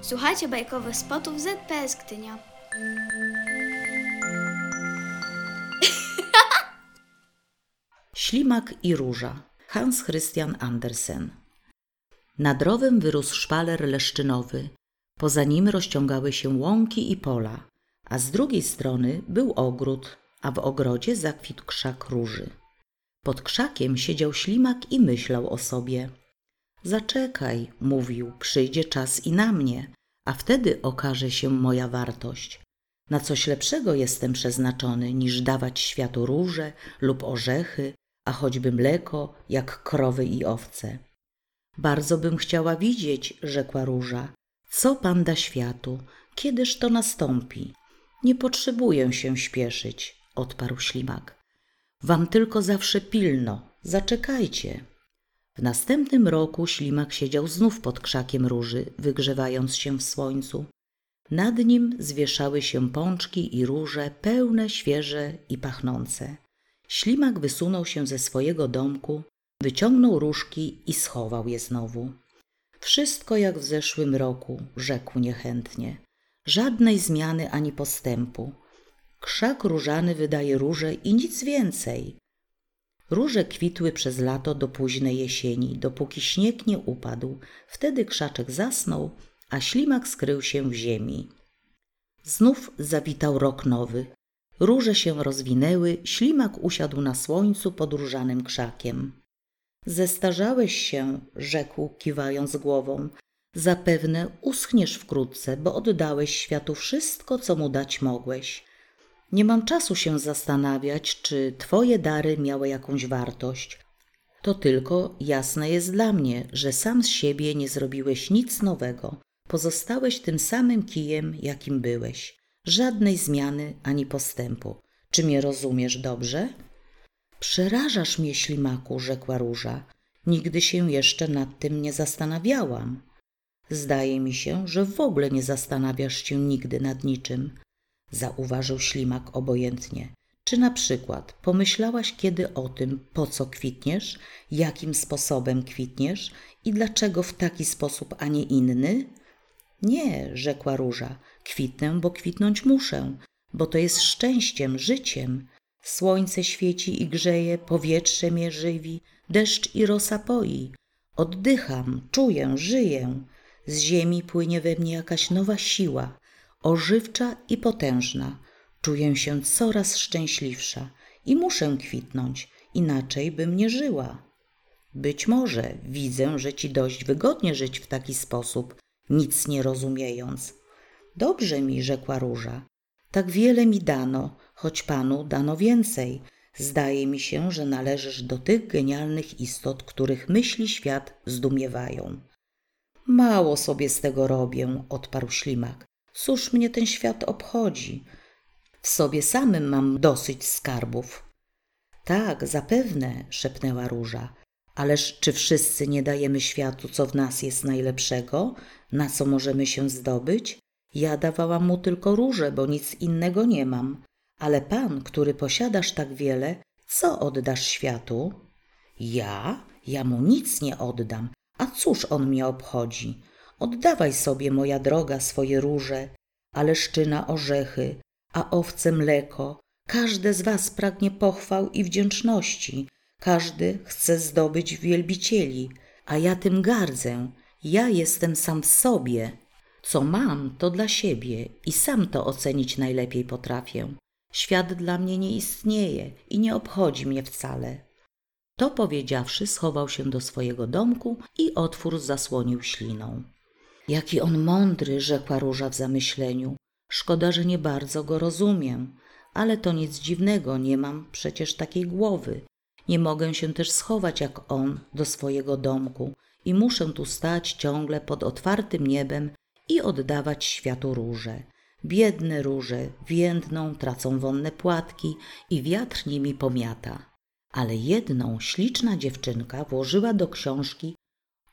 Słuchajcie bajkowych spotów ZPS Gdynia. Ślimak i róża. Hans Christian Andersen. Nad rowem wyrósł szwaler leszczynowy. Poza nim rozciągały się łąki i pola, a z drugiej strony był ogród, a w ogrodzie zakwitł krzak róży. Pod krzakiem siedział ślimak i myślał o sobie. Zaczekaj, mówił, przyjdzie czas i na mnie, a wtedy okaże się moja wartość. Na coś lepszego jestem przeznaczony niż dawać światu róże lub orzechy, a choćby mleko, jak krowy i owce. Bardzo bym chciała widzieć, rzekła róża, co pan da światu, kiedyż to nastąpi. Nie potrzebuję się śpieszyć, odparł ślimak. Wam tylko zawsze pilno, zaczekajcie. W następnym roku ślimak siedział znów pod krzakiem róży, wygrzewając się w słońcu. Nad nim zwieszały się pączki i róże, pełne, świeże i pachnące. Ślimak wysunął się ze swojego domku, wyciągnął różki i schował je znowu. Wszystko jak w zeszłym roku, rzekł niechętnie. Żadnej zmiany ani postępu. Krzak różany wydaje róże i nic więcej. Róże kwitły przez lato do późnej jesieni, dopóki śnieg nie upadł. Wtedy krzaczek zasnął, a ślimak skrył się w ziemi. Znów zawitał rok nowy. Róże się rozwinęły, ślimak usiadł na słońcu pod różanym krzakiem. Zestarzałeś się, rzekł, kiwając głową. Zapewne uschniesz wkrótce, bo oddałeś światu wszystko, co mu dać mogłeś. Nie mam czasu się zastanawiać, czy twoje dary miały jakąś wartość. To tylko jasne jest dla mnie, że sam z siebie nie zrobiłeś nic nowego. Pozostałeś tym samym kijem, jakim byłeś. Żadnej zmiany ani postępu. Czy mnie rozumiesz dobrze? Przerażasz mnie, ślimaku, rzekła róża. Nigdy się jeszcze nad tym nie zastanawiałam. Zdaje mi się, że w ogóle nie zastanawiasz się nigdy nad niczym zauważył ślimak obojętnie. Czy na przykład pomyślałaś kiedy o tym, po co kwitniesz, jakim sposobem kwitniesz i dlaczego w taki sposób, a nie inny? Nie, rzekła róża, kwitnę, bo kwitnąć muszę, bo to jest szczęściem, życiem. Słońce świeci i grzeje, powietrze mnie żywi, deszcz i rosa poi. Oddycham, czuję, żyję. Z ziemi płynie we mnie jakaś nowa siła, ożywcza i potężna. Czuję się coraz szczęśliwsza i muszę kwitnąć, inaczej bym nie żyła. Być może widzę, że ci dość wygodnie żyć w taki sposób, nic nie rozumiejąc. Dobrze mi, rzekła róża. Tak wiele mi dano, choć panu dano więcej. Zdaje mi się, że należysz do tych genialnych istot, których myśli świat zdumiewają. Mało sobie z tego robię, odparł ślimak. Cóż mnie ten świat obchodzi? W sobie samym mam dosyć skarbów. Tak, zapewne, szepnęła róża. Ależ czy wszyscy nie dajemy światu, co w nas jest najlepszego, na co możemy się zdobyć? Ja dawałam mu tylko róże, bo nic innego nie mam. Ale pan, który posiadasz tak wiele, co oddasz światu? Ja? Ja mu nic nie oddam. A cóż on mnie obchodzi? Oddawaj sobie, moja droga, swoje róże, a leszczyna orzechy, a owce mleko. Każde z was pragnie pochwał i wdzięczności, każdy chce zdobyć wielbicieli, a ja tym gardzę. Ja jestem sam w sobie. Co mam, to dla siebie i sam to ocenić najlepiej potrafię. Świat dla mnie nie istnieje i nie obchodzi mnie wcale. To powiedziawszy, schował się do swojego domku i otwór zasłonił śliną. Jaki on mądry, rzekła róża w zamyśleniu. Szkoda, że nie bardzo go rozumiem, ale to nic dziwnego, nie mam przecież takiej głowy. Nie mogę się też schować jak on do swojego domku i muszę tu stać ciągle pod otwartym niebem i oddawać światu róże. Biedne róże więdną, tracą wonne płatki i wiatr nimi pomiata. Ale jedną śliczna dziewczynka włożyła do książki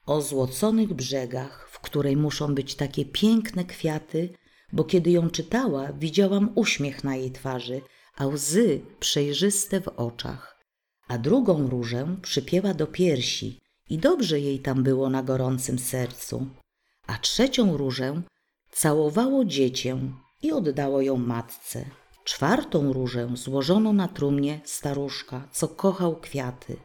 o złoconych brzegach, w której muszą być takie piękne kwiaty, bo kiedy ją czytała, widziałam uśmiech na jej twarzy, a łzy przejrzyste w oczach. A drugą różę przypięła do piersi i dobrze jej tam było na gorącym sercu. A trzecią różę całowało dziecię i oddało ją matce. Czwartą różę złożono na trumnie staruszka, co kochał kwiaty.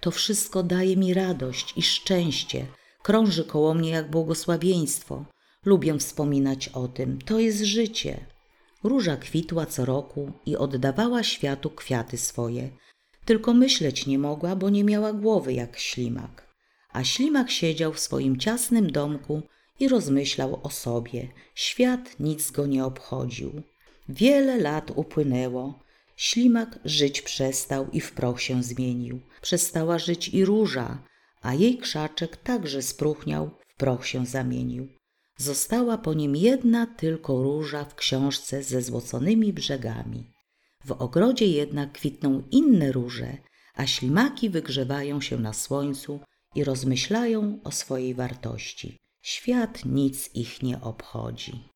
To wszystko daje mi radość i szczęście, krąży koło mnie jak błogosławieństwo. Lubię wspominać o tym, to jest życie. Róża kwitła co roku i oddawała światu kwiaty swoje. Tylko myśleć nie mogła, bo nie miała głowy jak ślimak. A ślimak siedział w swoim ciasnym domku i rozmyślał o sobie. Świat nic go nie obchodził. Wiele lat upłynęło. Ślimak żyć przestał i w proch się zmienił. Przestała żyć i róża, a jej krzaczek także spróchniał, w proch się zamienił. Została po nim jedna tylko róża w książce ze złoconymi brzegami. W ogrodzie jednak kwitną inne róże, a ślimaki wygrzewają się na słońcu i rozmyślają o swojej wartości. Świat nic ich nie obchodzi.